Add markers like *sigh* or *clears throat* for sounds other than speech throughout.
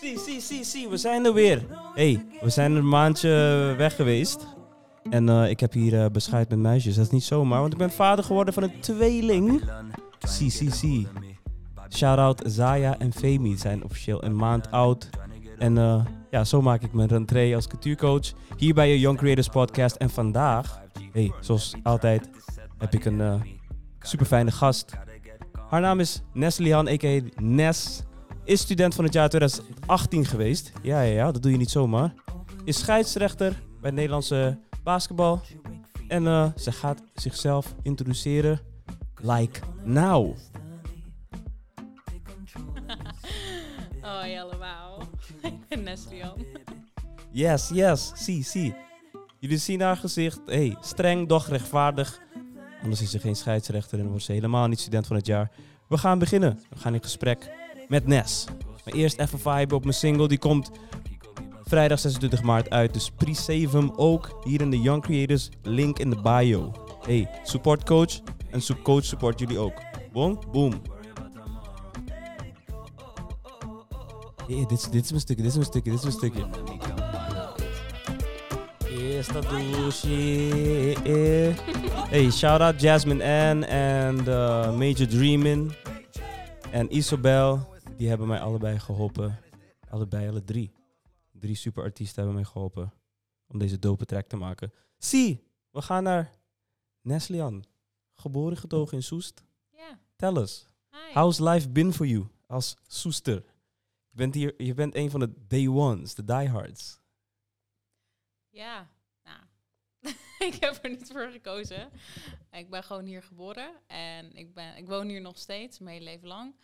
Zie, zie, zie, we zijn er weer. hey, we zijn een maandje weg geweest. En eh, ik heb hier uh, met meisjes. Dat is niet zomaar, want ik ben vader geworden van een tweeling. Zie, zie, zie. Shout-out Zaya en Femi. Zijn officieel een maand oud. En uh, ja, zo maak ik mijn rentree als cultuurcoach. Hier bij je Young Creators Podcast. En vandaag, hey, zoals altijd, heb ik een super fijne gast. Haar naam is Neslihan, a.k.a. Nes. Is student van het jaar 2018 geweest. Ja, ja, ja, dat doe je niet zomaar. Is scheidsrechter bij het Nederlandse basketbal. En uh, ze gaat zichzelf introduceren. Like now. *laughs* Hoi allemaal. *laughs* Ik ben Neslian. *laughs* Yes, yes. Zie, zie. Jullie zien haar gezicht. Hey, streng, doch rechtvaardig. Anders is ze geen scheidsrechter en wordt ze helemaal niet student van het jaar. We gaan beginnen. We gaan in gesprek met Nes. Maar eerst even vibe op mijn single. Die komt vrijdag 26 maart uit. Dus pre-save hem ook hier in de Young Creators. Link in de bio. Hey, support coach. En coach support jullie ook. Boom, boom. Hey, dit, dit is mijn stukje, dit is mijn stukje, dit is mijn stukje. Esta douche. Hey, shout out Jasmine Ann en uh, Major Dreamin. En Isobel die hebben mij allebei geholpen. Allebei, alle drie. Drie super artiesten hebben mij geholpen om deze dope track te maken. Zie, we gaan naar Neslian. Geboren getogen in Soest. Ja. Tell us. How's life been for you als Soester? Je bent, hier, je bent een van de day ones, de diehards. Ja, nou, *laughs* ik heb er niet voor gekozen. Ik ben gewoon hier geboren en ik, ben, ik woon hier nog steeds, mijn hele leven lang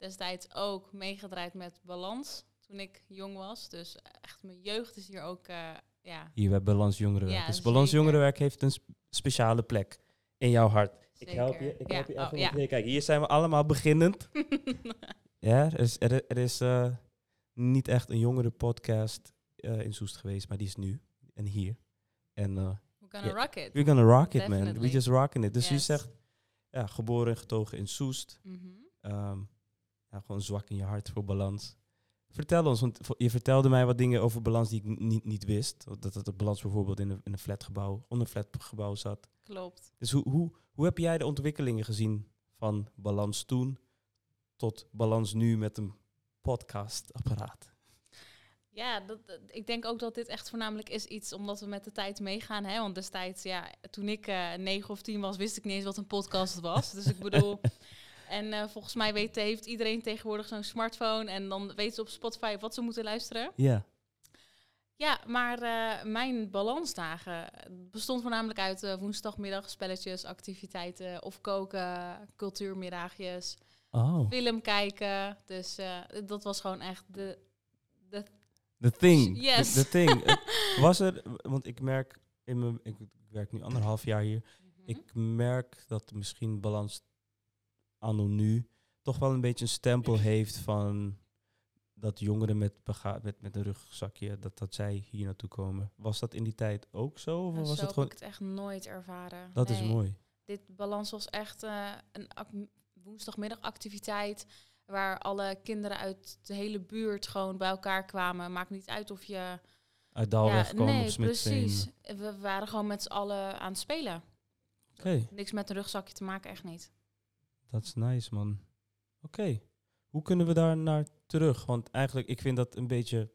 destijds ook meegedraaid met Balans toen ik jong was. Dus echt mijn jeugd is hier ook, uh, ja. Hier bij Balans Jongerenwerk. Ja, dus Balans Jongerenwerk heeft een speciale plek in jouw hart. Ik help je, ik help je even oh, ja. Kijk, hier zijn we allemaal beginnend. *laughs* ja, er is, er, is uh, niet echt een jongere podcast uh, in Soest geweest, maar die is nu en hier. En, we're gonna yeah, rock it. We're gonna rock it, man. We just rocking it. Dus yes. je zegt, ja, geboren en getogen in Soest. Mm -hmm. um, ja, gewoon zwak in je hart voor balans. Vertel ons, want je vertelde mij wat dingen over balans die ik niet, niet wist. Dat het balans bijvoorbeeld in een, in een flatgebouw, onder een flatgebouw zat. Klopt. Dus hoe, hoe, hoe heb jij de ontwikkelingen gezien van balans toen tot balans nu met een podcastapparaat? Ja, dat, ik denk ook dat dit echt voornamelijk is iets omdat we met de tijd meegaan. Hè? Want destijds, ja, toen ik uh, negen of tien was, wist ik niet eens wat een podcast was. dus ik bedoel, *laughs* En uh, volgens mij weet, heeft iedereen tegenwoordig zo'n smartphone. En dan weten ze op Spotify wat ze moeten luisteren. Ja. Ja, maar uh, mijn balansdagen bestond voornamelijk uit uh, woensdagmiddag spelletjes, activiteiten of koken, cultuurmiddagjes, oh. film kijken. Dus dat was gewoon echt de... de the thing. *laughs* Yes. The, thing. *laughs* was er, want ik merk in mijn, ik werk nu anderhalf jaar hier. Mhm. Ik merk dat misschien balans anno nu toch wel een beetje een stempel heeft van dat jongeren met, met, met een rugzakje, dat, dat zij hier naartoe komen. Was dat in die tijd ook zo? Of was zo het gewoon... heb ik het echt nooit ervaren. Dat is mooi. Dit balans was echt uh, een woensdagmiddagactiviteit waar alle kinderen uit de hele buurt gewoon bij elkaar kwamen. Maakt niet uit of je... Uit Dalweg ja, kwam nee, of precies. We waren gewoon met z'n allen aan het spelen. Okay. Niks met een rugzakje te maken, echt niet. Dat is nice, man. Oké. Hoe kunnen we daar naar terug? Want eigenlijk, ik vind dat een beetje...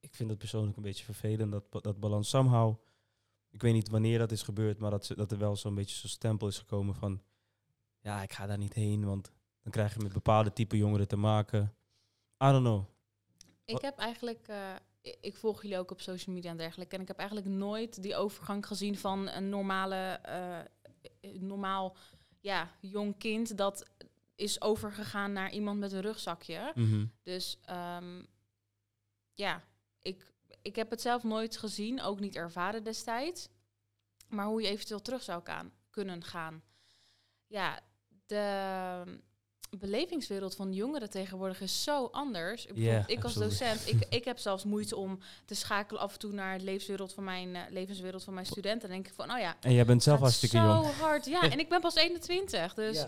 Ik vind dat persoonlijk een beetje vervelend, dat, dat balans somehow... Ik weet niet wanneer dat is gebeurd, maar dat, dat er wel zo'n beetje zo'n stempel is gekomen van... Ja, ik ga daar niet heen, want dan krijg je met bepaalde type jongeren te maken. I don't know. Ik heb eigenlijk... Uh, ik volg jullie ook op social media en dergelijke. En ik heb eigenlijk nooit die overgang gezien van een normale... Uh, normaal ja, jong kind dat is overgegaan naar iemand met een rugzakje. Mhm. Dus um, ja, ik, ik heb het zelf nooit gezien, ook niet ervaren destijds. Maar hoe je eventueel terug zou gaan, kunnen gaan. Ja, de belevingswereld van jongeren tegenwoordig is zo anders. Ik, yeah, ik als docent, ik, *laughs* ik heb zelfs moeite om te schakelen af en toe naar de levenswereld van mijn, uh, levenswereld van mijn studenten. En denk ik van, oh ja. En jij bent zelf hartstikke zo jong. Zo hard, ja. *laughs* en ik ben pas 21, dus...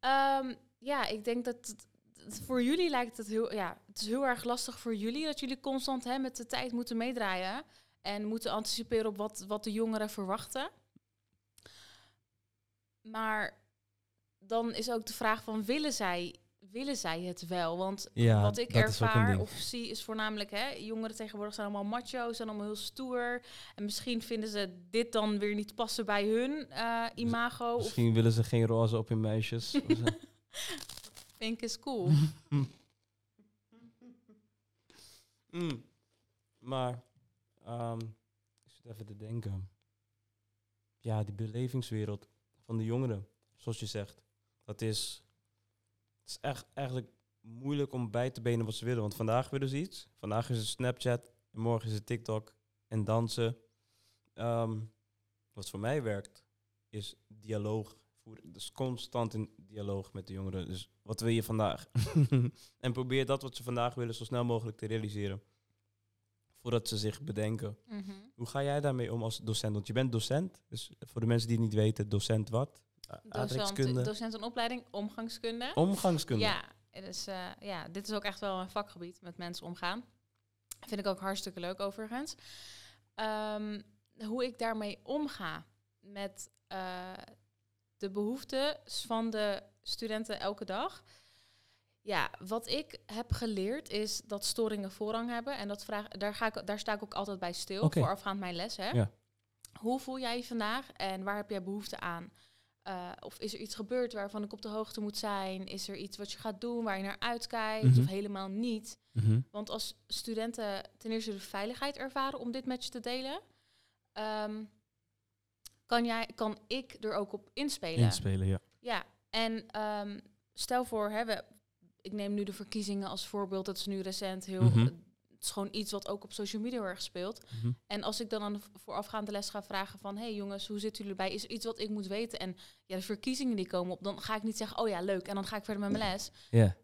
Ja, um, ja ik denk dat het- voor jullie lijkt het heel, ja, het is heel erg lastig voor jullie dat jullie constant hè, met de tijd moeten meedraaien en moeten anticiperen op wat, wat de jongeren verwachten. Maar dan is ook de vraag van willen zij, willen zij het wel? Want Ja, wat ik ervaar of zie is voornamelijk, hè, jongeren tegenwoordig zijn allemaal macho's, zijn allemaal heel stoer. En misschien vinden ze dit dan weer niet passen bij hun eh, imago. Of Misschien willen ze geen roze op hun meisjes. *laughs* Pink is cool. *laughs* Mm. Maar, ehm, ik zit even te denken. Ja, die belevingswereld van de jongeren, zoals je zegt, dat is, het is echt eigenlijk moeilijk om bij te benen wat ze willen. Want vandaag willen ze iets. Vandaag is het Snapchat en morgen is het TikTok en dansen. Ehm, wat voor mij werkt, is dialoog voeren. Dus constant in dialoog met de jongeren. Dus wat wil je vandaag? *laughs* en probeer dat wat ze vandaag willen zo snel mogelijk te realiseren. Voordat ze zich bedenken. Mhm. Hoe ga jij daarmee om als docent? Want je bent docent. Dus voor de mensen die het niet weten, docent wat? Docent, docent en opleiding, omgangskunde. Omgangskunde. Ja, dus, eh, ja, dit is ook echt wel een vakgebied met mensen omgaan. Vind ik ook hartstikke leuk overigens. Ehm, hoe ik daarmee omga met eh, de behoeftes van de studenten elke dag. Ja, wat ik heb geleerd is dat storingen voorrang hebben. En dat vraag, daar, ga ik, daar sta ik ook altijd bij stil, voorafgaand mijn les. Hè? Ja. Hoe voel jij je vandaag en waar heb jij behoefte aan? Eh, of is er iets gebeurd waarvan ik op de hoogte moet zijn? Is er iets wat je gaat doen waar je naar uitkijkt? Mhm. Of helemaal niet? Mhm. Want als studenten ten eerste de veiligheid ervaren om dit met je te delen, ehm, kan, jij, kan ik er ook op inspelen. Inspelen, ja. Ja, en ehm, stel voor, hè, we, ik neem nu de verkiezingen als voorbeeld. Dat is nu recent heel. Mhm. Is gewoon iets wat ook op social media heel erg speelt. Mhm. En als ik dan aan de voorafgaande les ga vragen van... hey jongens, hoe zitten jullie erbij? Is er iets wat ik moet weten? En ja, de verkiezingen die komen op, dan ga ik niet zeggen... oh ja, leuk, en dan ga ik verder met mijn les.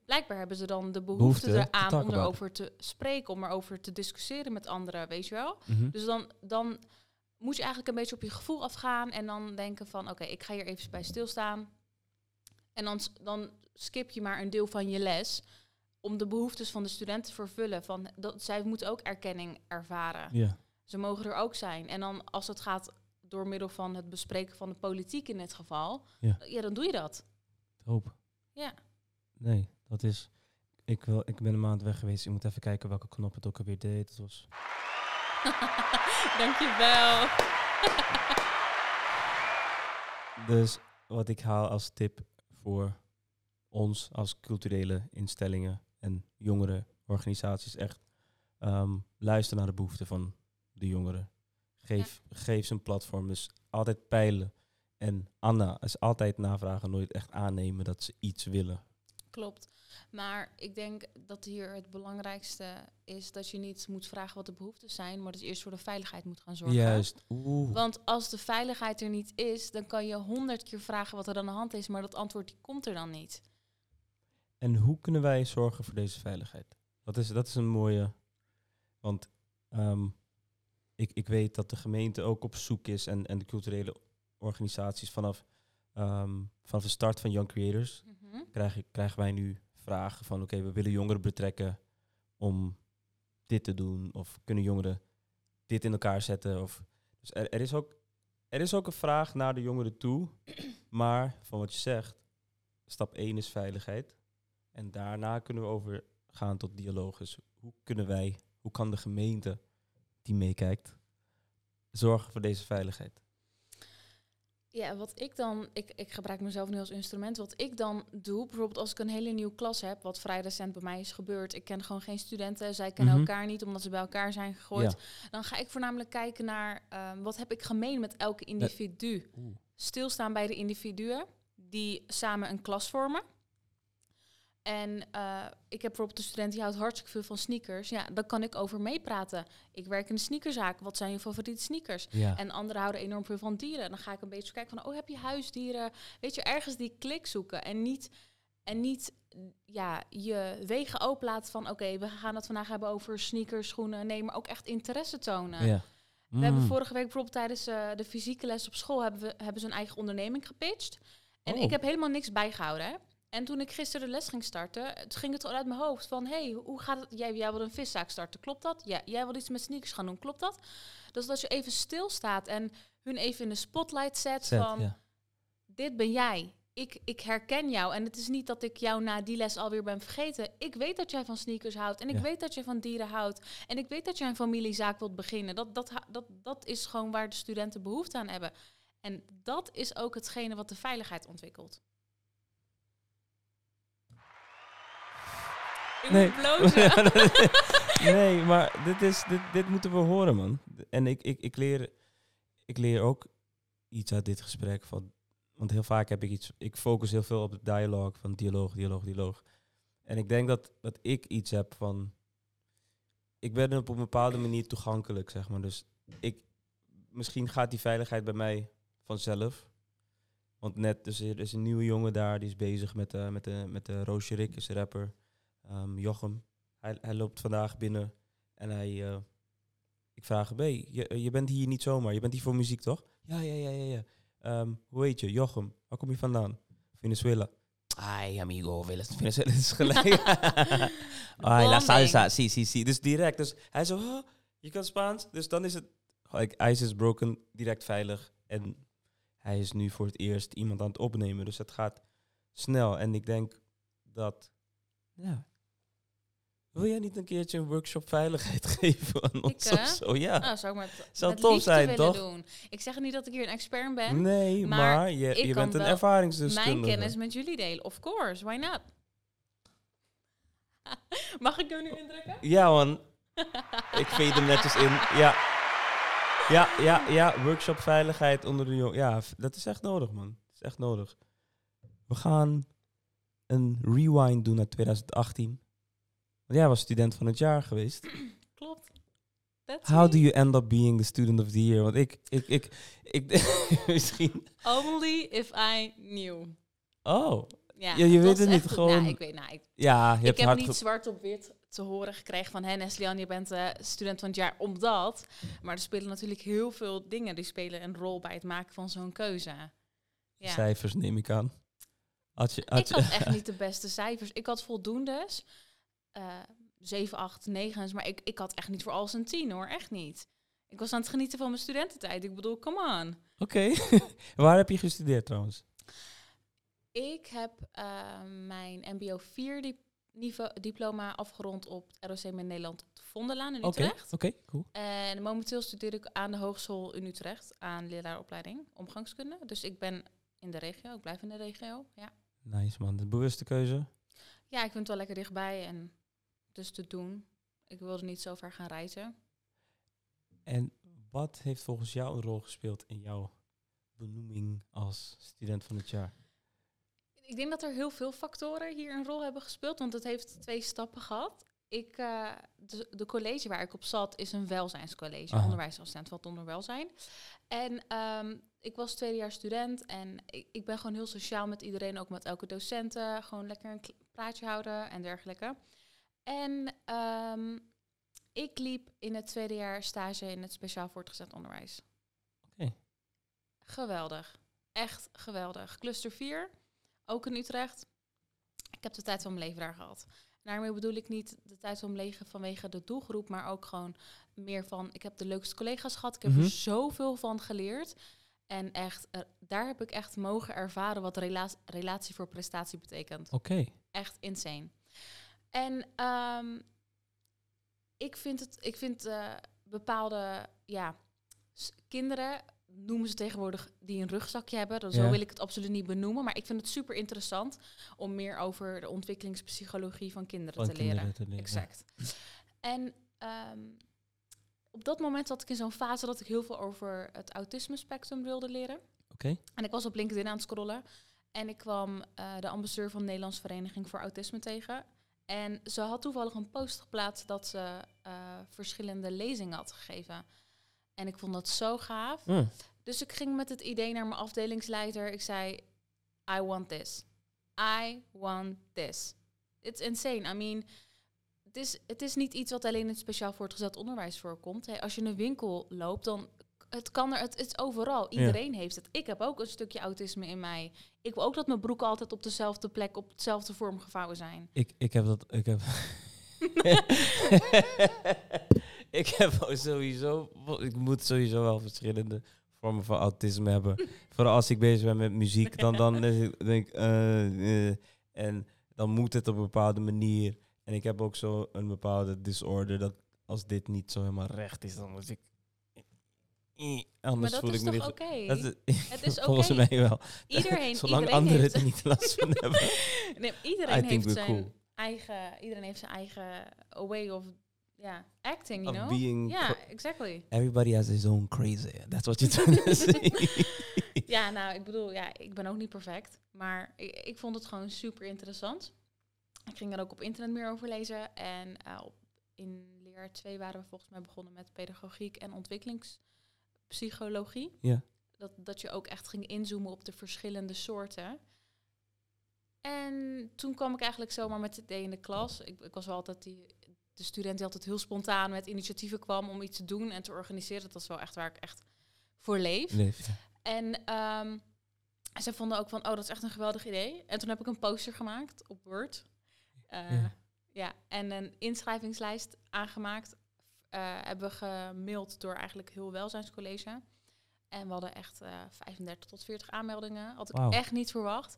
Blijkbaar hebben ze dan de Behoefte behoefte eraan om erover te spreken... om erover te discussiëren met anderen, weet je wel? Mhm. Dus dan, dan moet je eigenlijk een beetje op je gevoel afgaan... en dan denken van, oké, ik ga hier even bij stilstaan. En dan, dan skip je maar een deel van je les... om de behoeftes van de studenten te vervullen. Van, dat, zij moeten ook erkenning ervaren. Ja. Ze mogen er ook zijn. En dan als het gaat door middel van het bespreken van de politiek in dit geval, Ja. ja, dan doe je dat. Hoop. Ja. Nee, dat is... Ik, wil, ik ben een maand weg geweest. Ik moet even kijken welke knop het ook alweer deed. Het was... *laughs* Dankjewel. *laughs* Dus wat ik haal als tip voor ons als culturele instellingen en jongere organisaties echt ehm, luister naar de behoeften van de jongeren. Geef, geef ze een platform. Dus altijd peilen. En Anna is altijd navragen, nooit echt aannemen dat ze iets willen. Klopt. Maar ik denk dat hier het belangrijkste is dat je niet moet vragen wat de behoeftes zijn, maar dat je eerst voor de veiligheid moet gaan zorgen. Juist. Oeh. Want als de veiligheid er niet is, dan kan je honderd keer vragen wat er aan de hand is, maar dat antwoord die komt er dan niet. En hoe kunnen wij zorgen voor deze veiligheid? Dat is, dat is een mooie. Want ehm, ik, ik weet dat de gemeente ook op zoek is en, en de culturele organisaties vanaf, ehm, vanaf de start van Young Creators Mhm. krijgen, krijgen wij nu vragen van oké, we willen jongeren betrekken om dit te doen. Of kunnen jongeren dit in elkaar zetten? Of, dus er, er, is ook, er is ook een vraag naar de jongeren toe. Maar van wat je zegt, stap 1 is veiligheid. En daarna kunnen we overgaan tot dialoog. Dus hoe kunnen wij, hoe kan de gemeente die meekijkt, zorgen voor deze veiligheid? Ja, wat ik dan, ik, ik gebruik mezelf nu als instrument. Wat ik dan doe, bijvoorbeeld als ik een hele nieuwe klas heb, wat vrij recent bij mij is gebeurd. Ik ken gewoon geen studenten, zij kennen Mhm. elkaar niet omdat ze bij elkaar zijn gegooid. Dan ga ik voornamelijk kijken naar ehm, wat heb ik gemeen met elke individu. Stilstaan bij de individuen die samen een klas vormen. En eh, ik heb bijvoorbeeld een student die houdt hartstikke veel van sneakers. Ja, dan kan ik over meepraten. Ik werk in de sneakerzaak. Wat zijn je favoriete sneakers? Ja. En anderen houden enorm veel van dieren. Dan ga ik een beetje kijken van, oh, heb je huisdieren? Weet je, ergens die klik zoeken. En niet, en niet ja, je wegen open laten van, oké, we gaan het vandaag hebben over sneakers, schoenen. Nee, maar ook echt interesse tonen. ja. We hebben Mm. vorige week bijvoorbeeld tijdens eh, de fysieke les op school hebben, we, hebben ze een eigen onderneming gepitcht. En Oh. ik heb helemaal niks bijgehouden. Hè? En toen ik gisteren de les ging starten, ging het al uit mijn hoofd van, hey, hoe gaat het? Jij, jij wil een viszaak starten, klopt dat? Ja, jij wil iets met sneakers gaan doen, klopt dat? Dus dat je even stilstaat en hun even in de spotlight zet, Zet, van, ja. dit ben jij. Ik, ik herken jou. En het is niet dat ik jou na die les alweer ben vergeten. Ik weet dat jij van sneakers houdt. En ik Ja. weet dat je van dieren houdt. En ik weet dat jij een familiezaak wilt beginnen. Dat, dat, ha- dat, dat is gewoon waar de studenten behoefte aan hebben. En dat is ook hetgene wat de veiligheid ontwikkelt. Ik Nee. *laughs* nee, maar dit, is, dit, dit moeten we horen, man. En ik, ik, ik, leer, ik leer ook iets uit dit gesprek. Van, want heel vaak heb ik iets... Ik focus heel veel op het dialoog, van dialoog, dialoog, dialoog. En ik denk dat, dat ik iets heb van... Ik ben op een bepaalde manier toegankelijk, zeg maar. Dus ik, misschien gaat die veiligheid bij mij vanzelf. Want net, dus er is een nieuwe jongen daar, die is bezig met, de met, de met de Roosje Rick, is rapper. Ehm, Jochem. Hij, hij loopt vandaag binnen en hij... eh, ik vraag hem, hey, je, je bent hier niet zomaar, je bent hier voor muziek, toch? Ja, ja, ja, ja, ja. Ehm, hoe heet je? Jochem. Waar kom je vandaan? Venezuela. Ay, amigo, Venezuela is gelijk. *laughs* Ay, la salsa, si, si, si. Dus direct. Dus hij zo, "Huh, je kan Spaans? Dus dan is het, like, ijs is broken, direct veilig. En hij is nu voor het eerst iemand aan het opnemen. Dus het gaat snel. En ik denk dat, ja... Wil jij niet een keertje een workshop veiligheid *laughs* geven aan ons hè? of zo? Ja. Nou, zou ik met, Zou met tof zijn, willen toch? doen. Ik zeg niet dat ik hier een expert ben. nee, maar, maar je, ik je bent een ervaringsdeskundige. mijn kennis met jullie delen. Of course, why not? *laughs* Mag ik hem nu indrukken? Ja, man. ik veed hem netjes in. Ja. Ja, ja, ja. Workshop veiligheid onder de jong. Ja, dat is echt nodig, man. Dat is echt nodig. We gaan een rewind doen naar 2018. Jij was student van het jaar geweest. *clears throat* Klopt. That's How me. do you end up being the student of the year? Want ik, ik, ik, ik, *laughs* misschien... Only if I knew. Oh, Ja, Ja, je weet het niet, gewoon- Nou, ik weet, nou, ik, ja, je ik heb niet zwart op wit te horen gekregen van... Hé, Neslian, je bent eh, student van het jaar omdat... Maar er spelen natuurlijk heel veel dingen. Die spelen een rol bij het maken van zo'n keuze. Ja. cijfers, neem ik aan. Had je, had Ik had echt *laughs* niet de beste cijfers. Ik had voldoendes. Eh 7, 8, 9. Maar ik, ik had echt niet voor alles een 10 hoor. Echt niet. Ik was aan het genieten van mijn studententijd. Ik bedoel, come on. Oké. *laughs* Waar heb je gestudeerd trouwens? Ik heb eh, mijn MBO 4 dip- niveau, diploma afgerond op ROC in Nederland op de Vondellaan in Oké, Utrecht. oké, cool. En momenteel studeer ik aan de Hogeschool in Utrecht aan leraaropleiding omgangskunde. Dus ik ben in de regio. Ik blijf in de regio. Ja. Nice man, de bewuste keuze. Ja, ik vind het wel lekker dichtbij en dus te doen. Ik wilde niet zo ver gaan reizen. En wat heeft volgens jou een rol gespeeld in jouw benoeming als student van het jaar? Ik denk dat er heel veel factoren hier een rol hebben gespeeld, want het heeft twee stappen gehad. Ik, eh, de, de college waar ik op zat is een welzijnscollege, Aha. onderwijsassistent valt onder welzijn. En ehm, ik was tweedejaars student en ik, ik ben gewoon heel sociaal met iedereen, ook met elke docenten. Gewoon lekker een praatje houden en dergelijke. En ehm, ik liep in het tweede jaar stage in het speciaal voortgezet onderwijs. Oké. Geweldig. Echt geweldig. Cluster 4, ook in Utrecht. Ik heb de tijd van mijn leven daar gehad. Daarmee bedoel ik niet de tijd van mijn leven vanwege de doelgroep, maar ook gewoon meer van, ik heb de leukste collega's gehad. Ik heb Mhm. er zoveel van geleerd. En echt, eh, daar heb ik echt mogen ervaren wat rela- relatie voor prestatie betekent Oké. echt insane. En ehm, ik vind het, ik vind eh, bepaalde, ja, kinderen noemen ze tegenwoordig die een rugzakje hebben. Dan Zo wil ik het absoluut niet benoemen, maar ik vind het super interessant om meer over de ontwikkelingspsychologie van kinderen Van te leren. te leren. Exact. En ehm, op dat moment zat ik in zo'n fase dat ik heel veel over het autisme spectrum wilde leren. Oké. En ik was op LinkedIn aan het scrollen. En ik kwam eh, de ambassadeur van de Nederlandse Vereniging voor Autisme tegen. En ze had toevallig een post geplaatst dat ze eh, verschillende lezingen had gegeven. En ik vond dat zo gaaf. Hm. Dus ik ging met het idee naar mijn afdelingsleider. Ik zei, I want this. I want this. It's insane. I mean, het is, het is niet iets wat alleen in het speciaal voortgezet onderwijs voorkomt. Hey, als je in een winkel loopt, dan het kan er, het, het is overal. Iedereen heeft het. Ik heb ook een stukje autisme in mij. Ik wil ook dat mijn broeken altijd op dezelfde plek, op dezelfde vorm gevouwen zijn. Ik, ik heb dat. Ik heb. *laughs* ik heb sowieso. Ik moet sowieso wel verschillende vormen van autisme hebben. Vooral als ik bezig ben met muziek, dan, dan denk ik. eh, eh, en dan moet het op een bepaalde manier. En ik heb ook zo een bepaalde disorder dat als dit niet zo helemaal recht is, dan moet ik. Anders voel ik me niet. Dat is, Het is *laughs* volgens oké. mij wel. *laughs* Iedereen, Zolang iedereen anderen heeft, er niet last van hebben. *laughs* nee, iedereen heeft zijn cool. eigen, iedereen heeft zijn eigen way of acting, you Of know? being Ja, cra- exactly. Everybody has his own crazy. That's what you're trying to say. Ja, nou, ik bedoel, ja, ik ben ook niet perfect, maar ik, ik vond het gewoon super interessant. Ik ging er ook op internet meer over lezen en eh, op, in leer 2 waren we volgens mij begonnen met pedagogiek en ontwikkelingspsychologie. Ja. Dat, dat je ook echt ging inzoomen op de verschillende soorten. En toen kwam ik eigenlijk zomaar met het idee in de klas. Ik, ik was wel altijd die, de student die altijd heel spontaan met initiatieven kwam om iets te doen en te organiseren. Dat was wel echt waar ik echt voor leef. Leef. En ehm, ze vonden ook van, oh, dat is echt een geweldig idee. En toen heb ik een poster gemaakt op Word. Eh, Ja. ja. en een inschrijvingslijst aangemaakt. Eh, hebben we gemaild door eigenlijk heel welzijnscollege. En we hadden echt eh 35 tot 40 aanmeldingen. Had ik echt niet verwacht.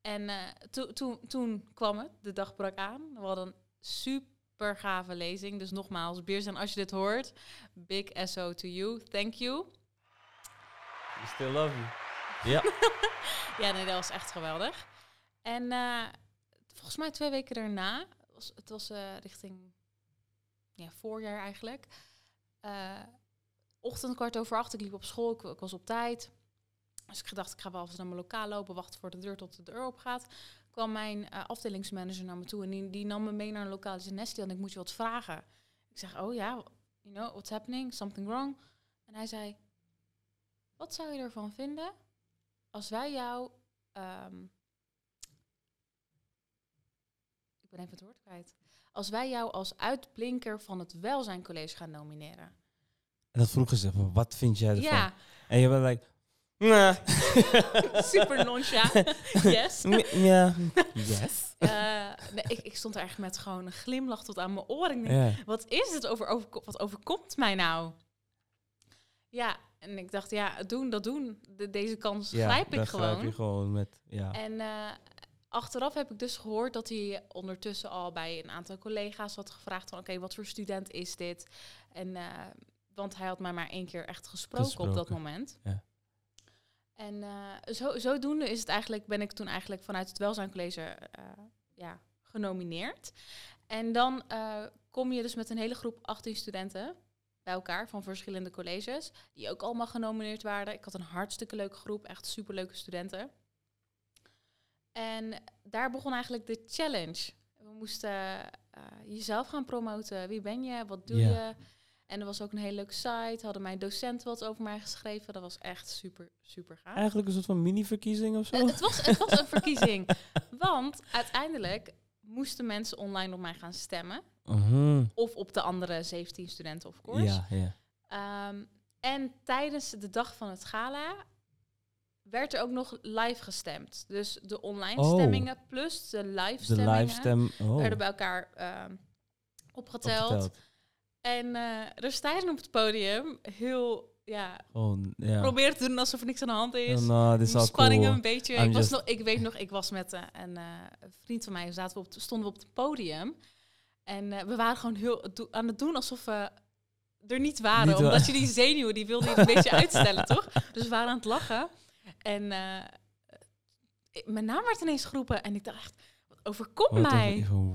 En eh, to- toen toen kwam het, de dag brak aan. We hadden een super gave lezing. Dus nogmaals, Beers, als je dit hoort, big SO to you. Thank you. We still love you. *laughs* Ja. Ja, nee, dat was echt geweldig. En eh, volgens mij twee weken daarna, was, het was eh, richting ja, voorjaar eigenlijk. Eh ochtend kwart over acht, ik liep op school, ik, ik was op tijd. Dus ik dacht, ik ga wel even naar mijn lokaal lopen, wachten voor de deur tot de deur open gaat. kwam mijn eh, afdelingsmanager naar me toe en die, nam me mee naar een lokaal. Die zei, Nestie, ik moet je wat vragen. Ik zeg, oh ja, you know, what's happening? Something wrong? En hij zei, wat zou je ervan vinden als wij jou. ehm, ik ben even het woord kwijt. Als wij jou als uitblinker van het welzijncollege gaan nomineren. En dat vroegen ze wat vind jij ervan? Ja, En je bent like, nah. *laughs* super nonchalant. *laughs* yes. ja. *laughs* Yes. Eh, nee, ik, ik stond er echt met gewoon een glimlach tot aan mijn oren. Ja. Wat is het over, over, wat overkomt mij nou? Ja, en ik dacht, ja, doen, dat doen. De, deze kans Ja, grijp ik gewoon. grijp je gewoon met, ja. En eh, achteraf heb ik dus gehoord dat hij ondertussen al bij een aantal collega's had gevraagd van oké, wat voor student is dit? En eh, want hij had mij maar één keer echt gesproken, op dat moment. ja. En eh, zo, zodoende is het eigenlijk, ben ik toen eigenlijk vanuit het welzijncollege eh, ja, genomineerd. En dan kom je dus met een hele groep 18 studenten bij elkaar van verschillende colleges, die ook allemaal genomineerd waren. Ik had een hartstikke leuke groep, echt superleuke studenten. En daar begon eigenlijk de challenge. We moesten eh, jezelf gaan promoten. Wie ben je? Wat doe je? En er was ook een hele leuke site. Hadden mijn docenten wat over mij geschreven. Dat was echt super, super gaaf. Eigenlijk een soort van mini-verkiezing of zo. Het, was, het was een verkiezing. *laughs* Want uiteindelijk moesten mensen online op mij gaan stemmen. Mhm. Of op de andere 17 studenten, of course. Ja, ja. Ehm, en tijdens de dag van het gala werd er ook nog live gestemd. Dus de online Oh. stemmingen plus de live De stemmingen. Oh, werden bij elkaar ehm, opgeteld. opgeteld. En eh er stijgen op het podium heel, ja, Gewoon, ja. probeer te doen alsof er niks aan de hand is. Oh, dit is al Spanningen cool. een beetje. I'm Ik, was nog, ik weet nog, ik was met eh, een eh, vriend van mij, zaten we op, stonden we op het podium. En we waren gewoon heel aan het doen alsof we er niet waren. Niet wa- omdat je die zenuwen, die wilde je een beetje uitstellen, *laughs* toch? Dus we waren aan het lachen. En eh, ik- mijn naam werd ineens geroepen. En ik dacht echt, wat overkomt Wat mij? even.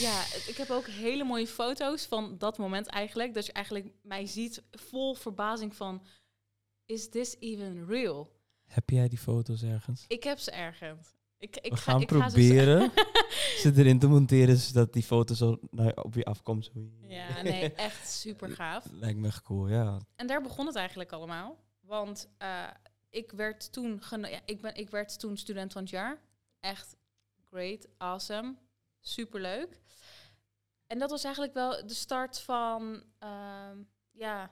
Ja, ik heb ook hele mooie foto's van dat moment eigenlijk. Dat je eigenlijk mij ziet vol verbazing van... Is this even real? Heb jij die foto's ergens? Ik heb ze ergens. Ik, ik We ga, gaan ik Ga proberen ze *laughs* ze erin te monteren, zodat die foto zo naar, op je afkomt. Ja, nee, echt super gaaf. *laughs* Lijkt me echt cool, ja. En daar begon het eigenlijk allemaal. Want eh, ik, werd toen ja, ik, ben, ik werd toen student van het jaar. Echt great, awesome, superleuk. En dat was eigenlijk wel de start van, ehm, ja,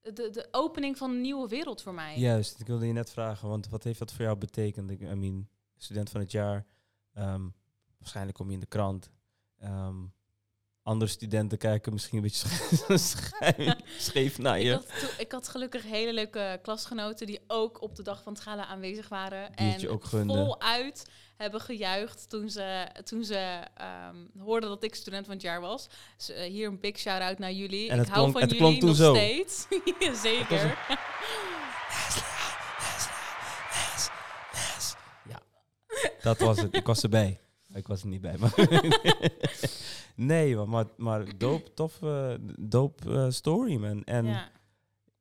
de, de opening van een nieuwe wereld voor mij. Juist, ik wilde je net vragen, want wat heeft dat voor jou betekend? Ik I mean, student van het jaar, ehm, waarschijnlijk kom je in de krant. Ehm, andere studenten kijken misschien een beetje sche- *laughs* schijn- scheef naar Ik je. had, toen- ik had gelukkig hele leuke klasgenoten die ook op de dag van het gala aanwezig waren. Die en je ook voluit hebben gejuicht toen ze, toen ze ehm, hoorden dat ik student van het jaar was. Dus, eh, hier een big shout-out naar jullie. En ik het hou klonk- van het jullie nog zo. steeds. *laughs* Zeker. *laughs* Dat was het. Ik was erbij. Ik was er niet bij. Maar nee, maar, maar, maar dope, tof, eh, dope eh, story, man. En ja.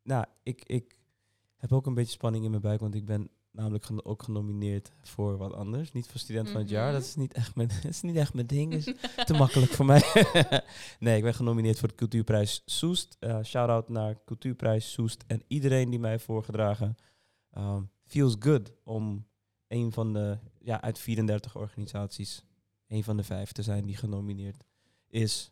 nou, ik, ik heb ook een beetje spanning in mijn buik, want ik ben namelijk geno- ook genomineerd voor wat anders. Niet voor student van het jaar. Mhm. Dat is niet echt mijn, *laughs* dat is niet echt mijn ding. is te makkelijk voor mij. *laughs* nee, ik ben genomineerd voor de Cultuurprijs Soest. Eh Shout-out naar Cultuurprijs Soest en iedereen die mij heeft voorgedragen. Um, feels good om een van de, ja, uit 34 organisaties, een van de vijf te zijn die genomineerd is.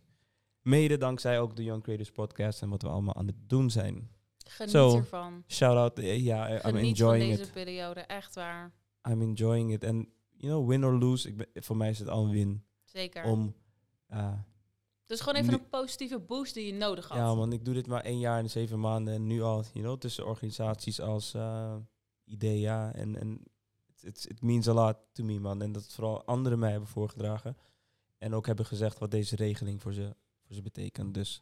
Mede dankzij ook de Young Creators Podcast en wat we allemaal aan het doen zijn. Geniet ervan. Shout-out, eh, ja, I'm Geniet van enjoying deze it. periode. Echt waar. I'm enjoying it. En, you know, win or lose, ik ben, voor mij is het al een win Zeker. om... uh, dus gewoon even een positieve boost die je nodig had. Ja, man, ik doe dit maar één jaar en zeven maanden. En nu al, you know, tussen organisaties als eh, IDEA. En, en it, it means a lot to me, man. En dat vooral anderen mij hebben voorgedragen. En ook hebben gezegd wat deze regeling voor ze, voor ze betekent. Dus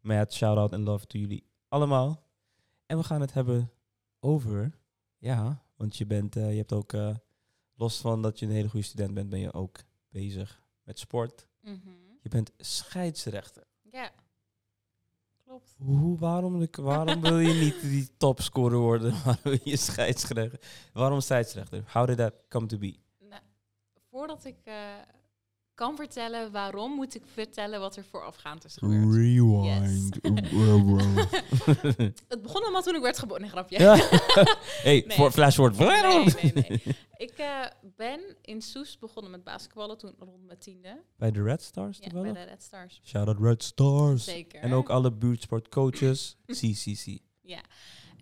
mad shout-out en love to jullie allemaal. En we gaan het hebben over, ja, want je bent, eh, je hebt ook, eh, los van dat je een hele goede student bent, ben je ook bezig met sport. Mhm. Je bent scheidsrechter. Ja. Klopt. Hoe, waarom, waarom wil je niet *laughs* die topscorer worden? *laughs* Waarom wil je scheidsrechter? Waarom scheidsrechter? How did that come to be? Nou, voordat ik eh, kan vertellen waarom, moet ik vertellen wat er voorafgaand is gebeurd. Rewind. *laughs* Het begon allemaal toen ik werd geboren. Nee, grapje. ja. *laughs* hey, Nee. voor flashword. Nee, nee, nee. *laughs* Ik eh, ben in Soest begonnen met basketballen toen rond mijn tiende. Bij de Red Stars Ja, bij de Red Stars. Shout out Red Stars. Zeker. En ook alle buurtsportcoaches. CCC.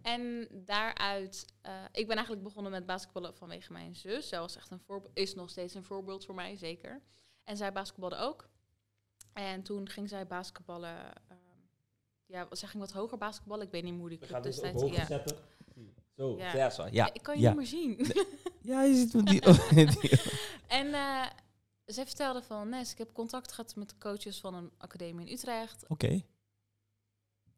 En daaruit, eh, ik ben eigenlijk begonnen met basketballen vanwege mijn zus. Zij was echt een voorbeeld, is nog steeds een voorbeeld voor mij, zeker. En zij basketbalde ook. En toen ging zij basketballen, ehm, ja, zij ging wat hoger basketballen. Ik weet niet hoe die club destijds... Ja. zetten. Zo, Ja. ja. zo. Ja, ik kan je ja. niet meer zien. *laughs* Ja, je ziet me die... oh, *laughs* en eh, zij vertelde van, Nes, ik heb contact gehad met de coaches van een academie in Utrecht. Oké.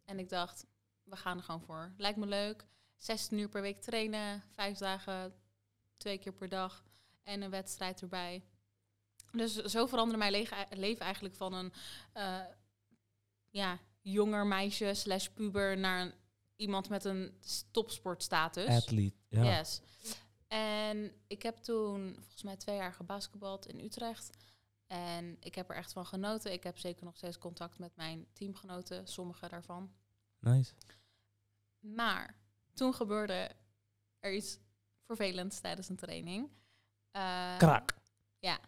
En ik dacht, we gaan er gewoon voor. Lijkt me leuk. 16 uur per week trainen, vijf dagen, twee keer per dag en een wedstrijd erbij. Dus zo veranderde mijn leven eigenlijk van een eh, ja, jonger meisje slash puber naar een, iemand met een topsportstatus. Athlete. Ja. Yes. En ik heb toen volgens mij twee jaar gebasketbald in Utrecht. En ik heb er echt van genoten. Ik heb zeker nog steeds contact met mijn teamgenoten, sommige daarvan. Nice. Maar toen gebeurde er iets vervelends tijdens een training. Eh, Krak. Ja.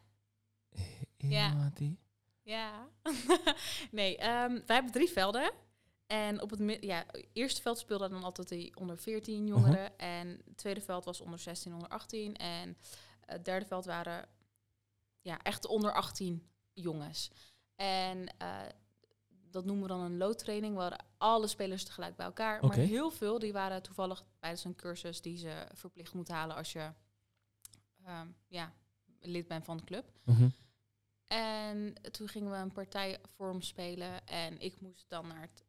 Ja. Ja. Ja. *laughs* nee, ehm, wij hebben drie velden. En op het ja, eerste veld speelden dan altijd die onder 14 jongeren. En het tweede veld was onder 16, onder 18. En het derde veld waren ja, echt onder 18 jongens. En eh, dat noemen we dan een loodtraining. We hadden alle spelers tegelijk bij elkaar. Maar heel veel die waren toevallig tijdens een cursus die ze verplicht moeten halen als je ehm, ja, lid bent van de club. Mhm. En toen gingen we een partijvorm spelen en ik moest dan naar het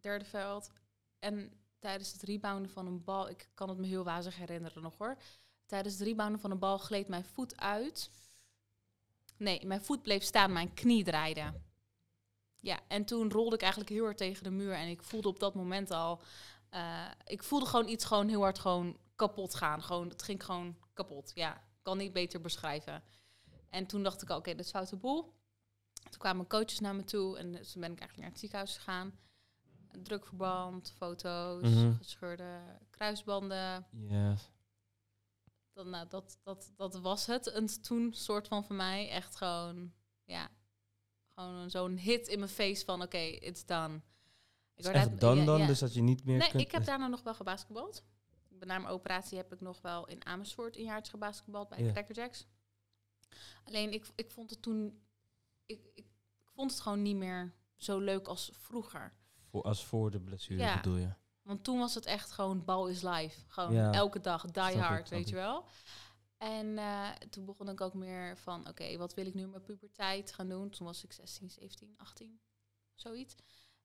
derde veld. En tijdens het rebounden van een bal, ik kan het me heel wazig herinneren nog hoor. Tijdens het rebounden van een bal gleed mijn voet uit. Nee, mijn voet bleef staan, mijn knie draaide. Ja, en toen rolde ik eigenlijk heel hard tegen de muur en ik voelde op dat moment al, eh, ik voelde gewoon iets gewoon heel hard gewoon kapot gaan. Gewoon, het ging gewoon kapot. Ja, kan niet beter beschrijven. En toen dacht ik, al, oké, dit is foute boel. Toen kwamen coaches naar me toe en dus toen ben ik eigenlijk naar het ziekenhuis gegaan. Drukverband, foto's, Mhm. gescheurde kruisbanden. Yes. Dat, nou, dat, dat, dat was het. En toen soort van voor mij echt gewoon, ja, gewoon zo'n hit in mijn face van, oké, it's done. Ik echt uit- dan ja, dan, ja. dus dat je niet meer Nee, kunt... ik heb daarna nog wel gebasketbald. Na mijn operatie heb ik nog wel in Amersfoort een jaartje gebasketbald bij Ja. Cracker Jacks. Alleen ik, ik vond het toen... Ik, ik, ik vond het gewoon niet meer zo leuk als vroeger. Voor, als voor de blessure Ja. bedoel je? Want toen was het echt gewoon bal is live. Gewoon Ja. elke dag, die Snap hard, weet je wel. En eh, toen begon ik ook meer van, oké, wat wil ik nu in mijn puberteit gaan doen? Toen was ik 16, 17, 18, zoiets.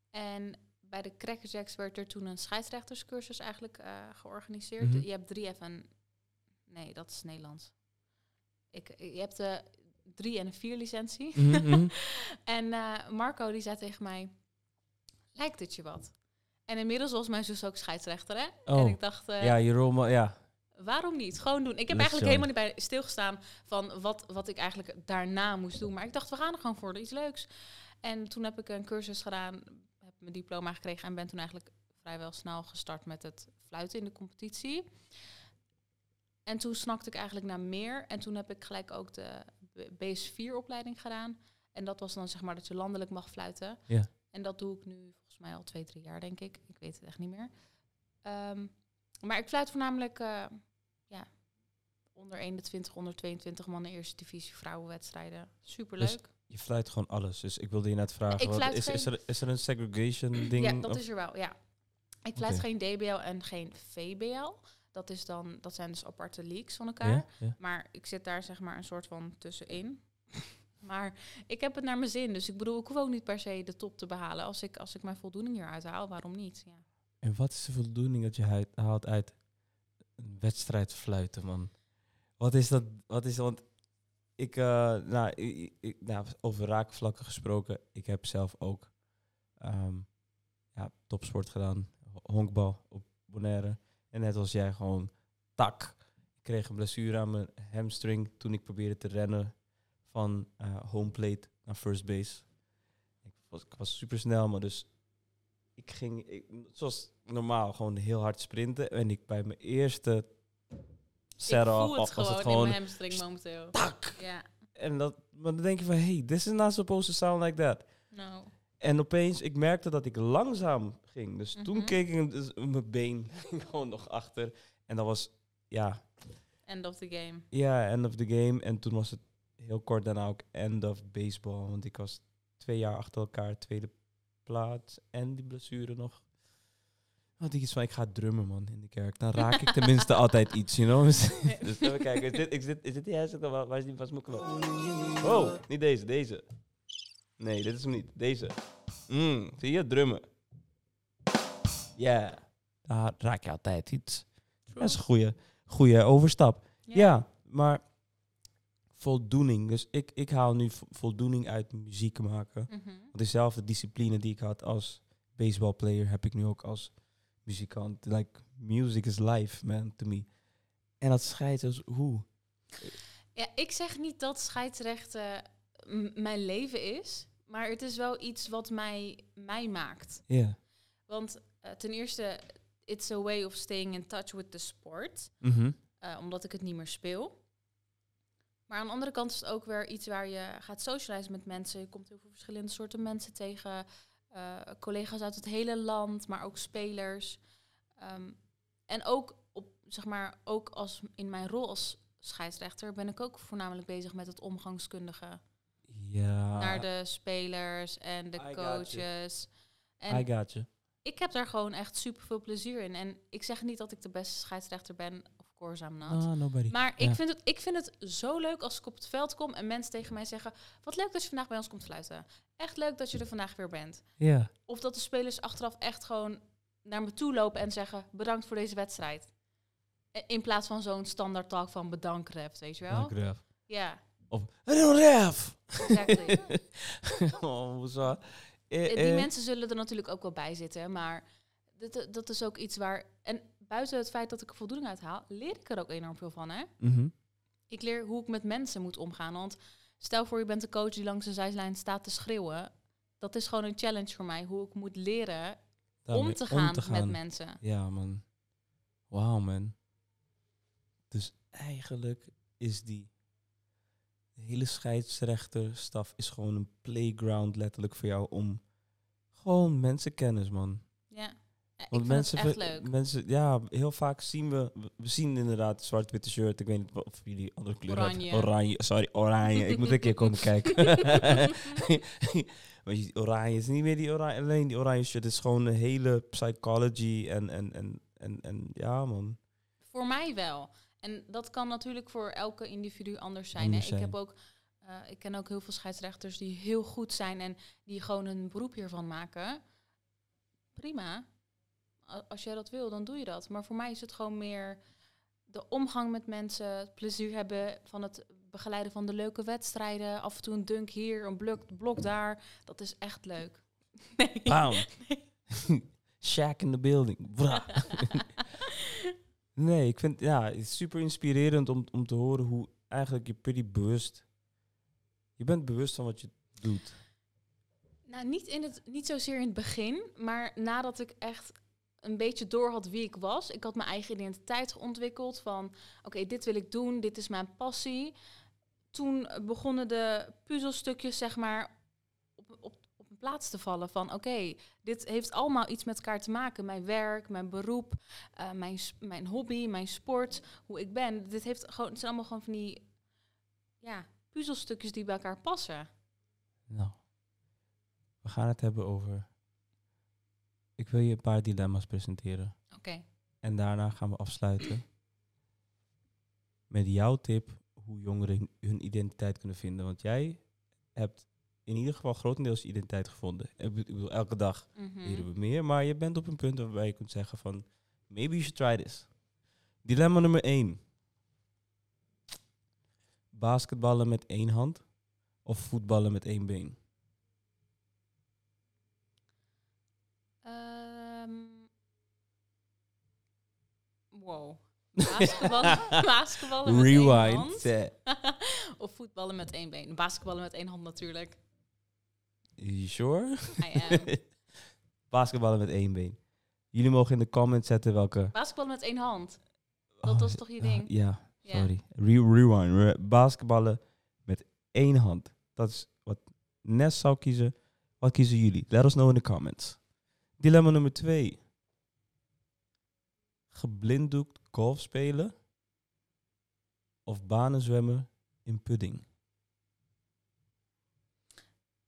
En bij de Cracker Jacks werd er toen een scheidsrechterscursus eigenlijk eh, georganiseerd. Mhm. Je hebt drie F en... Nee, dat is Nederlands. Ik, je hebt de drie en een vier licentie. Mhm, mhm. *laughs* En eh, Marco die zei tegen mij, lijkt het je wat? En inmiddels was mijn zus ook scheidsrechter, hè? En Oh. ik dacht, eh, ja, je rol, maar ja. waarom niet? Gewoon doen. Ik heb Let's eigenlijk helemaal niet bij stilgestaan van wat, wat ik eigenlijk daarna moest doen. Maar ik dacht, we gaan er gewoon voor, iets leuks. En toen heb ik een cursus gedaan, heb mijn diploma gekregen en ben toen eigenlijk vrijwel snel gestart met het fluiten in de competitie. En toen snakte ik eigenlijk naar meer. En toen heb ik gelijk ook de BS4-opleiding gedaan. En dat was dan zeg maar dat je landelijk mag fluiten. Ja. En dat doe ik nu volgens mij al twee, drie jaar, denk ik. Ik weet het echt niet meer. Ehm, maar ik fluit voornamelijk eh, ja, onder 21, onder 22 mannen eerste divisie vrouwenwedstrijden. Superleuk. Je fluit gewoon alles. Dus ik wilde je net vragen, Ik wat, is, is, er, is er een segregation ding? ja, dat of- is er wel, ja. Ik fluit geen DBL en geen VBL. Dat, is dan, dat zijn dus aparte leagues van elkaar. ja? Ja. Maar ik zit daar zeg maar een soort van tussenin. *laughs* maar ik heb het naar mijn zin. Dus ik bedoel, ik hoef ook niet per se de top te behalen. Als ik, als ik mijn voldoening hieruit haal, waarom niet? Ja. En wat is de voldoening dat je haalt uit een wedstrijd fluiten, man? Wat is dat? Wat is dat? Want ik, eh, nou, ik, ik- nou, over raakvlakken gesproken, ik heb zelf ook ehm, ja, topsport gedaan, ho- honkbal op Bonaire. En net als jij gewoon tak. Ik kreeg een blessure aan mijn hamstring toen ik probeerde te rennen van eh home plate naar first base. Ik was, ik was super snel, maar dus ik ging, ik, zoals normaal, gewoon heel hard sprinten. En ik bij mijn eerste setup was gewoon, het gewoon in mijn hamstring momenteel. tak. Ja, En dat, maar dan denk je van, hey, this is not supposed to sound like that. nou. En opeens, ik merkte dat ik langzaam ging. Dus toen Mhm. keek ik dus mijn been *laughs* ging gewoon nog achter. En dat was, ja, End of the game. ja, end of the game. En toen was het heel kort daarna ook end of baseball. Want ik was twee jaar achter elkaar tweede plaats. En die blessure nog. Had ik iets van, ik ga drummen man in de kerk. Dan raak ik tenminste *laughs* altijd iets, you know. *laughs* Dus, dus even kijken, is dit, is dit, is dit die? Waar waar is die, waar is mijn knop? Oh, niet deze, deze. Nee, dit is hem niet. Deze. Mm, zie je, drummen. Ja, daar raak je altijd iets. Dat is een goede, goede overstap. Ja. maar voldoening. Dus ik, ik haal nu vo- voldoening uit muziek maken. Mhm. Want dezelfde discipline die ik had als baseballplayer heb ik nu ook als muzikant. Like, music is life, man, to me. En dat scheidt als hoe? Ja, ik zeg niet dat scheidsrechten mijn leven is. Maar het is wel iets wat mij, mij maakt. Ja. Want eh, ten eerste, it's a way of staying in touch with the sport. Mhm. eh, omdat ik het niet meer speel. Maar aan de andere kant is het ook weer iets waar je gaat socializen met mensen. Je komt heel veel verschillende soorten mensen tegen. eh, collega's uit het hele land, maar ook spelers. Ehm, en ook, op, zeg maar, ook als, in mijn rol als scheidsrechter ben ik ook voornamelijk bezig met het omgangskundige. Ja. naar de spelers en de I coaches. En I got you. ik heb daar gewoon echt super veel plezier in. En ik zeg niet dat ik de beste scheidsrechter ben. Of course I'm not. No, nobody. Maar Ja. ik, vind het, ik vind het zo leuk als ik op het veld kom en mensen tegen mij zeggen... Wat leuk dat je vandaag bij ons komt fluiten. Echt leuk dat je er vandaag weer bent. Ja. Of dat de spelers achteraf echt gewoon naar me toe lopen en zeggen... Bedankt voor deze wedstrijd. I- In plaats van zo'n standaard talk van bedankt, ref, weet je wel? Dank, Ref. Ja, Of, hallo Ref! exactly. *laughs* oh? Eh, Eh, Die eh, mensen zullen er natuurlijk ook wel bij zitten, maar dat, dat is ook iets waar... En buiten het feit dat ik er voldoening uit haal, leer ik er ook enorm veel van, hè? mhm. Ik leer hoe ik met mensen moet omgaan, want stel voor je bent een coach die langs de zijlijn staat te schreeuwen. Dat is gewoon een challenge voor mij, hoe ik moet leren Daarmee om te gaan met mensen. Ja, man. Wauw, man. Dus eigenlijk is die de hele scheidsrechterstaf is gewoon een playground letterlijk voor jou om Gewoon mensenkennis, man. Ja. Want mensen, echt leuk. mensen, ja, heel vaak zien we, we- zien inderdaad zwart-witte shirt. Ik weet niet of jullie andere kleuren hebben. Oranje. Oranje, sorry, oranje. ik moet een keer komen kijken. *laughs* Je ziet oranje is niet meer die oranje, alleen die oranje shirt. Het is gewoon een hele psychology en, en, en, en, en ja, man. Voor mij wel. En dat kan natuurlijk voor elke individu anders zijn. Anders hè. zijn. Ik, heb ook, eh, ik ken ook heel veel scheidsrechters die heel goed zijn en die gewoon een beroep hiervan maken. Prima. Als jij dat wil, dan doe je dat. Maar voor mij is het gewoon meer de omgang met mensen, het plezier hebben van het begeleiden van de leuke wedstrijden. Af en toe een dunk hier, een blok, blok daar. Dat is echt leuk. *laughs* Nee. Bam. *laughs* Shack in the building. *laughs* Nee, ik vind ja, het super inspirerend om, om te horen hoe eigenlijk je pretty bewust. Je bent bewust van wat je doet. Nou, niet, in het, niet zozeer in het begin, maar nadat ik echt een beetje door had wie ik was. Ik had mijn eigen identiteit ontwikkeld van, oké, dit wil ik doen, dit is mijn passie. Toen begonnen de puzzelstukjes, zeg maar, op, op, op een plaats te vallen van, oké, dit heeft allemaal iets met elkaar te maken. Mijn werk, mijn beroep, eh, mijn, mijn hobby, mijn sport, hoe ik ben. Dit heeft gewoon, het zijn allemaal gewoon van die, ja, puzzelstukjes die bij elkaar passen. Nou, we gaan het hebben over. Ik wil je een paar dilemma's presenteren. Oké. En daarna gaan we afsluiten met jouw tip hoe jongeren hun identiteit kunnen vinden. Want jij hebt in ieder geval grotendeels je identiteit gevonden. Ik bedoel, elke dag Mhm. leren we meer, maar je bent op een punt waarbij je kunt zeggen van, maybe you should try this. Dilemma nummer 1. Basketballen met één hand of voetballen met één been? Ehm, wow. Basketballen, *laughs* basketballen met één Rewind. hand. Eh, *laughs* of voetballen met één been. Basketballen met één hand natuurlijk. You sure? I am. *laughs* Basketballen met één been. Jullie mogen in de comments zetten welke... Basketballen met één hand. Dat was toch je ah, ding? ja, sorry. Re- rewind. Re- basketballen met één hand. Dat is wat Nes zou kiezen. Wat kiezen jullie? Let us know in de comments. Dilemma nummer twee. Geblinddoekt golf spelen of banen zwemmen in pudding?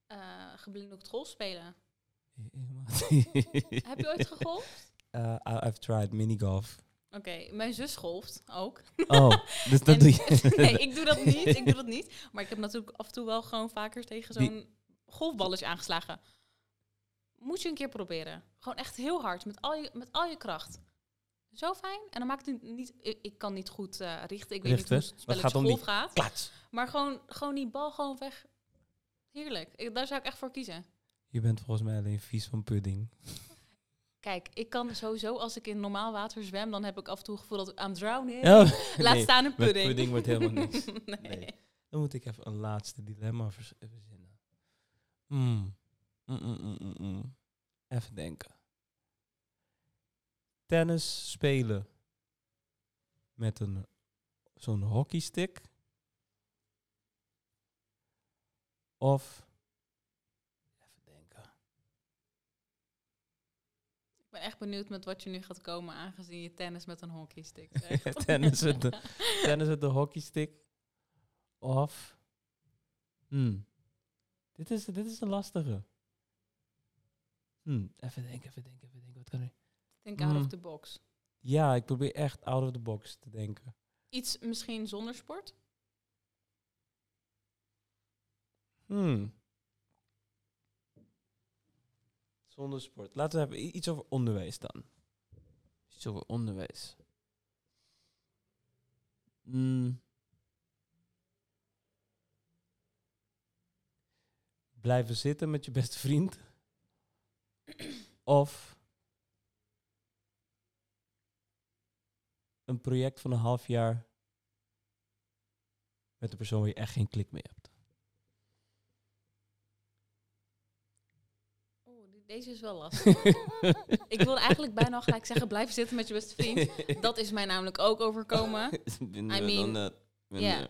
Eh geblinddoekt golf spelen. *laughs* Heb je ooit gegolfd? Uh, I've tried minigolf. Oké, mijn zus golft ook. Oh, dus dat doe je. *laughs* nee, ik doe dat niet. Ik doe dat niet. Maar ik heb natuurlijk af en toe wel gewoon vaker tegen zo'n golfballetje aangeslagen. Moet je een keer proberen. Gewoon echt heel hard, met al je, met al je kracht. Zo fijn. En dan maakt het niet... Ik, ik kan niet goed eh, richten. Ik weet Richten? niet hoe het spelletje gaat om die- golf gaat. Maar gewoon, gewoon die bal gewoon weg. Heerlijk. Ik, daar zou ik echt voor kiezen. Je bent volgens mij alleen vies van pudding. Kijk, ik kan sowieso, als ik in normaal water zwem, dan heb ik af en toe het gevoel dat ik I'm drowning. Oh, Laat *laughs* nee, staan een met pudding. pudding wordt helemaal niks. *laughs* nee. Nee. Dan moet ik even een laatste dilemma verzinnen. Mm, mm, mm. Even denken. Tennis spelen met een zo'n hockeystick. Of even denken. Ik ben echt benieuwd met wat je nu gaat komen, aangezien je tennis met een hockeystick *laughs* tennis, met de, tennis met de hockeystick. Of. Hmm. Dit, is, dit is een lastige. Hmm. Even denken, even denken, even denken. Wat kan ik? Think out of the box. Ja, ik probeer echt out of the box te denken. Iets misschien zonder sport? Hmm. Zonder sport. Laten we hebben iets over onderwijs dan. Iets over onderwijs. Hmm. Blijven zitten met je beste vriend. of een project van een half jaar met een persoon waar je echt geen klik mee hebt. Oh, die- deze is wel lastig. *laughs* ik wilde eigenlijk bijna al gelijk zeggen, blijf zitten met je beste vriend. Dat is mij namelijk ook overkomen. *laughs* I mean, eh, ja. binnen-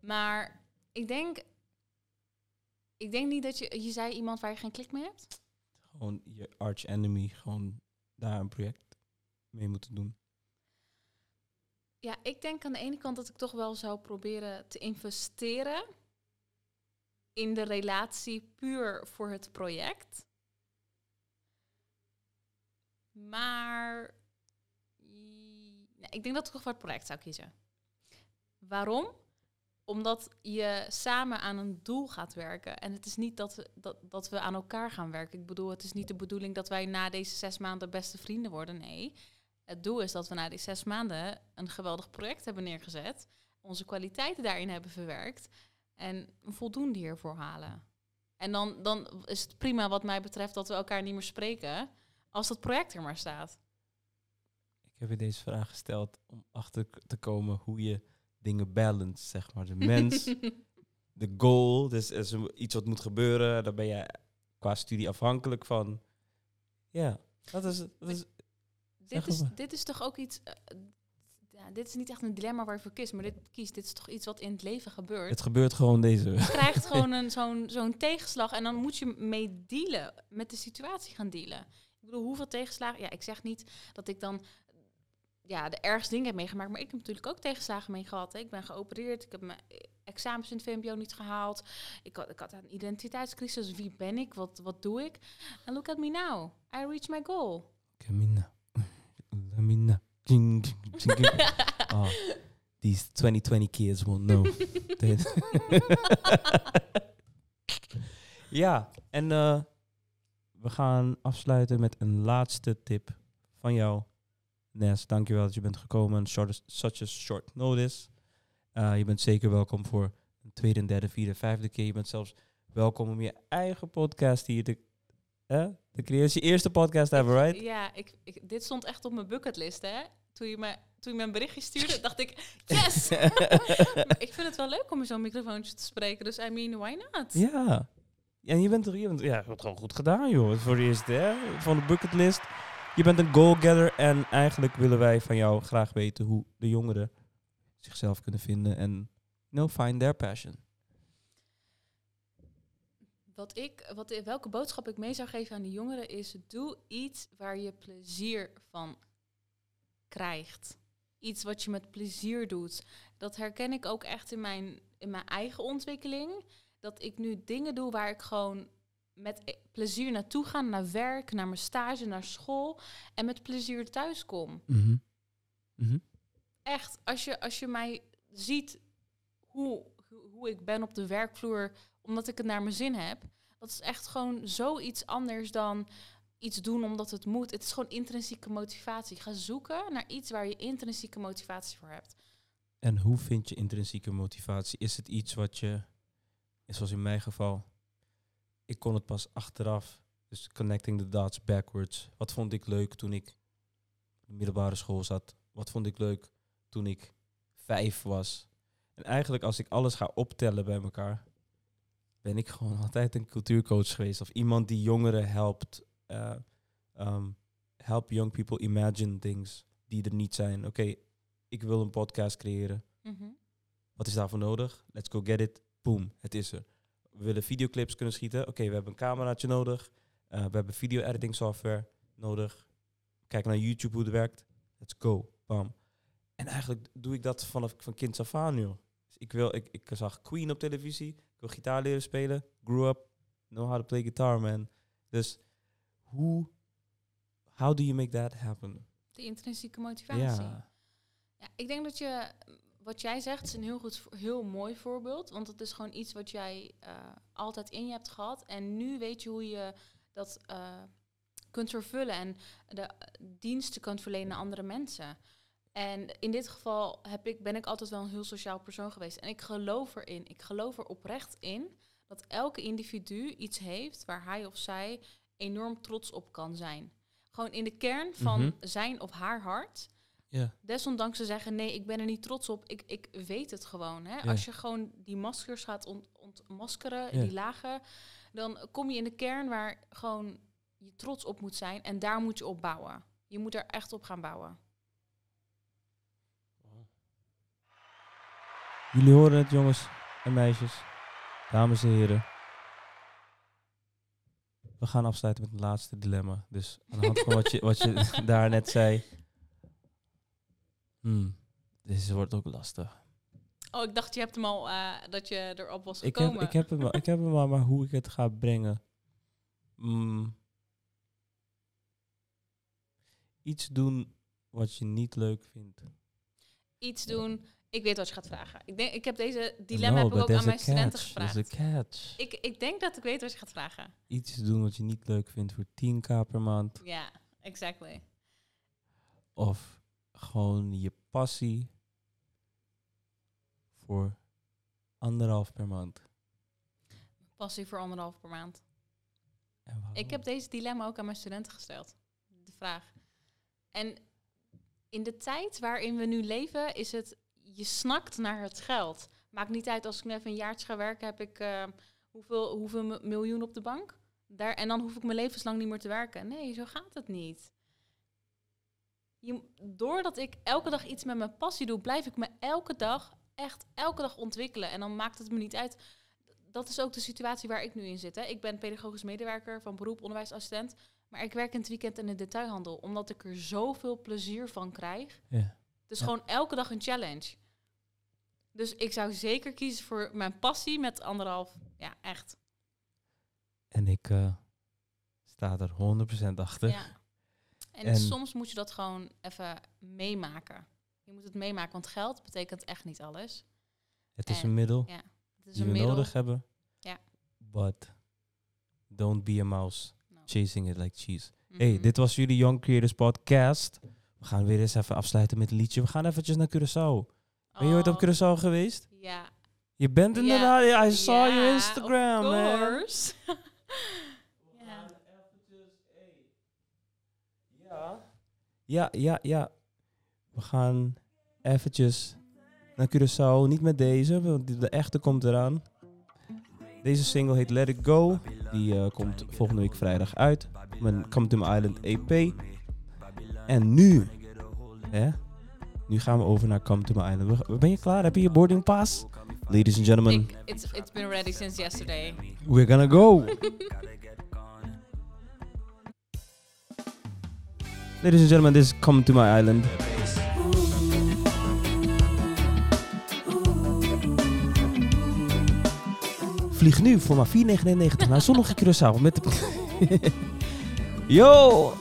Maar ik denk... Ik denk niet dat je... Je zei iemand waar je geen klik mee hebt? gewoon je arch enemy gewoon daar een project mee moeten doen? Ja, ik denk aan de ene kant dat ik toch wel zou proberen te investeren in de relatie puur voor het project. Maar nee, ik denk dat ik toch voor het project zou kiezen. Waarom? Omdat je samen aan een doel gaat werken. En het is niet dat we, dat, dat we aan elkaar gaan werken. Ik bedoel, het is niet de bedoeling dat wij na deze zes maanden beste vrienden worden. Nee. Het doel is dat we na die zes maanden een geweldig project hebben neergezet. Onze kwaliteiten daarin hebben verwerkt. En voldoende hiervoor halen. En dan, dan is het prima wat mij betreft dat we elkaar niet meer spreken. Als dat project er maar staat. Ik heb je deze vraag gesteld om achter te komen hoe je dingen balance, zeg maar. De mens, *laughs* de goal, dus is iets wat moet gebeuren, daar ben je qua studie afhankelijk van. Ja, dat is, dat is dit, is, dit is toch ook iets. eh, ja, dit is niet echt een dilemma waar je voor kiest, maar dit kiest. Dit is toch iets wat in het leven gebeurt. het gebeurt gewoon deze. Je krijgt gewoon een, *laughs* zo'n, zo'n tegenslag en dan moet je mee dealen, met de situatie gaan dealen. Ik bedoel, hoeveel tegenslagen? Ja, ik zeg niet dat ik dan ja, de ergste dingen heb meegemaakt, maar ik heb natuurlijk ook tegenslagen mee gehad. Hè. Ik ben geopereerd, ik heb mijn examens in het VMBO niet gehaald. Ik had, ik had een identiteitscrisis. Wie ben ik? Wat, wat doe ik? En look at me now. I reached my goal. Camina. Ching. Oh, these 2020 kids won't know. Ja, en eh, we gaan afsluiten met een laatste tip van jou. Nes, dankjewel dat je bent gekomen. Short, such a short notice. Eh, je bent zeker welkom voor een tweede, derde, vierde, vijfde keer. Je bent zelfs welkom om je eigen podcast hier te, eh, te creëren. Het is je eerste podcast ever, right? Ja, ik, ik, dit stond echt op mijn bucketlist, hè. Toen je me, toen je me een berichtje stuurde, dacht ik, yes! *laughs* *laughs* maar ik vind het wel leuk om in zo'n microfoontje te spreken, dus I mean, why not? Ja. En je bent er, je bent, ja, je het gewoon goed gedaan, joh. Voor de eerste, hè? Van de bucketlist. Je bent een goal-getter en eigenlijk willen wij van jou graag weten hoe de jongeren zichzelf kunnen vinden en, know, find their passion. Wat ik, wat, welke boodschap ik mee zou geven aan de jongeren is: doe iets waar je plezier van krijgt. Iets wat je met plezier doet. Dat herken ik ook echt in mijn, in mijn eigen ontwikkeling. Dat ik nu dingen doe waar ik gewoon met e- plezier naartoe ga, naar werk, naar mijn stage, naar school. En met plezier thuis kom. Mhm. Mhm. Echt, als je, als je mij ziet hoe, hoe- hoe ik ben op de werkvloer, omdat ik het naar mijn zin heb, dat is echt gewoon zoiets anders dan iets doen omdat het moet. Het is gewoon intrinsieke motivatie. Ga zoeken naar iets waar je intrinsieke motivatie voor hebt. En hoe vind je intrinsieke motivatie? Is het iets wat je, zoals in mijn geval, ik kon het pas achteraf, dus connecting the dots backwards. Wat vond ik leuk toen ik op de middelbare school zat? Wat vond ik leuk toen ik vijf was? En eigenlijk als ik alles ga optellen bij elkaar, ben ik gewoon *laughs* altijd een cultuurcoach geweest. Of iemand die jongeren helpt. eh, ehm, help young people imagine things die er niet zijn. Oké, ik wil een podcast creëren. Mhm. Wat is daarvoor nodig? Let's go get it. Boom, het is er. We willen videoclips kunnen schieten. Oké, we hebben een cameraatje nodig. Eh, we hebben video editing software nodig. Kijk naar YouTube hoe het werkt. Let's go. Bam. En eigenlijk doe ik dat vanaf van kind af aan, joh. Dus ik, wil, ik, ik zag Queen op televisie. Ik wil gitaar leren spelen. Grew up. Know how to play guitar, man. Dus hoe... How do you make that happen? De intrinsieke motivatie. Ja. Ja, ik denk dat je, wat jij zegt, is een heel goed, heel mooi voorbeeld. Want het is gewoon iets wat jij eh, altijd in je hebt gehad. En nu weet je hoe je dat eh, kunt vervullen en de eh, diensten kunt verlenen aan andere mensen. En in dit geval heb ik, ben ik altijd wel een heel sociaal persoon geweest. En ik geloof erin, ik geloof er oprecht in dat elke individu iets heeft waar hij of zij enorm trots op kan zijn. Gewoon in de kern van Mhm. zijn of haar hart Ja. desondanks te zeggen, nee, ik ben er niet trots op. Ik, ik weet het gewoon. Hè? Ja. Als je gewoon die maskers gaat ont, ontmaskeren, Ja. die lagen, dan kom je in de kern waar gewoon je trots op moet zijn. En daar moet je op bouwen. Je moet er echt op gaan bouwen. Jullie horen het, jongens en meisjes. Dames en heren. we gaan afsluiten met het laatste dilemma. Dus aan de hand van wat je, wat je *laughs* daar net zei. Hmm, deze wordt ook lastig. Oh, ik dacht je hebt hem al, eh, dat je erop was Ik gekomen. heb, ik heb hem, al- ik heb hem al, maar hoe ik het ga brengen. Hmm. Iets doen wat je niet leuk vindt. Iets doen. Ik weet wat je gaat vragen. Ik, denk, ik heb deze dilemma heb ik ook aan mijn studenten gevraagd. catch. Ik, ik denk dat ik weet wat je gaat vragen. Iets doen wat je niet leuk vindt voor 10k per maand. Ja, exactly. Of gewoon je passie voor anderhalf per maand. Passie voor anderhalf per maand. Ik heb deze dilemma ook aan mijn studenten gesteld. De vraag. En in de tijd waarin we nu leven, is het, je snakt naar het geld. Maakt niet uit als ik nu even een jaartje ga werken, heb ik eh, hoeveel, hoeveel mi- miljoen op de bank. Daar, en dan hoef ik mijn levenslang niet meer te werken. Nee, zo gaat het niet. Je, doordat ik elke dag iets met mijn passie doe, blijf ik me elke dag, echt elke dag ontwikkelen. En dan maakt het me niet uit. Dat is ook de situatie waar ik nu in zit. Hè. Ik ben pedagogisch medewerker van beroep onderwijsassistent. Maar ik werk in het weekend in de detailhandel. Omdat ik er zoveel plezier van krijg. Ja. Dus Ja. gewoon elke dag een challenge. Dus ik zou zeker kiezen voor mijn passie met anderhalf. Ja, echt. En ik eh, sta er 100% achter. Ja. En, En- soms moet je dat gewoon even meemaken. Je moet het meemaken, want geld betekent echt niet alles. Het is En- een middel Ja, het is die een we middel. nodig hebben. Ja. But don't be a mouse chasing it like cheese. mhm. Hey, dit was jullie Young Creators Podcast. We gaan weer eens even afsluiten met een liedje. We gaan eventjes naar Curaçao. Ben je ooit op Oh, Curaçao geweest? Ja. Je bent inderdaad... Ja, I saw Ja, your Instagram, man. *laughs* course. ja. Ja. Ja, ja, ja. We gaan eventjes naar Curaçao. Niet met deze, want de echte komt eraan. Deze single heet Let It Go. Die eh, komt volgende week vrijdag uit. Mijn Come to My Island EP. En nu, hè? Nu gaan we over naar Come to My Island. Ben je klaar? Heb je je boarding pass? Ladies and gentlemen, Ik, it's, it's been ready since yesterday. we're gonna go. *laughs* Ladies and gentlemen, this is Come to My Island. Vlieg nu voor maar 4,99 naar zonnige Curaçao met de... *laughs* Yo!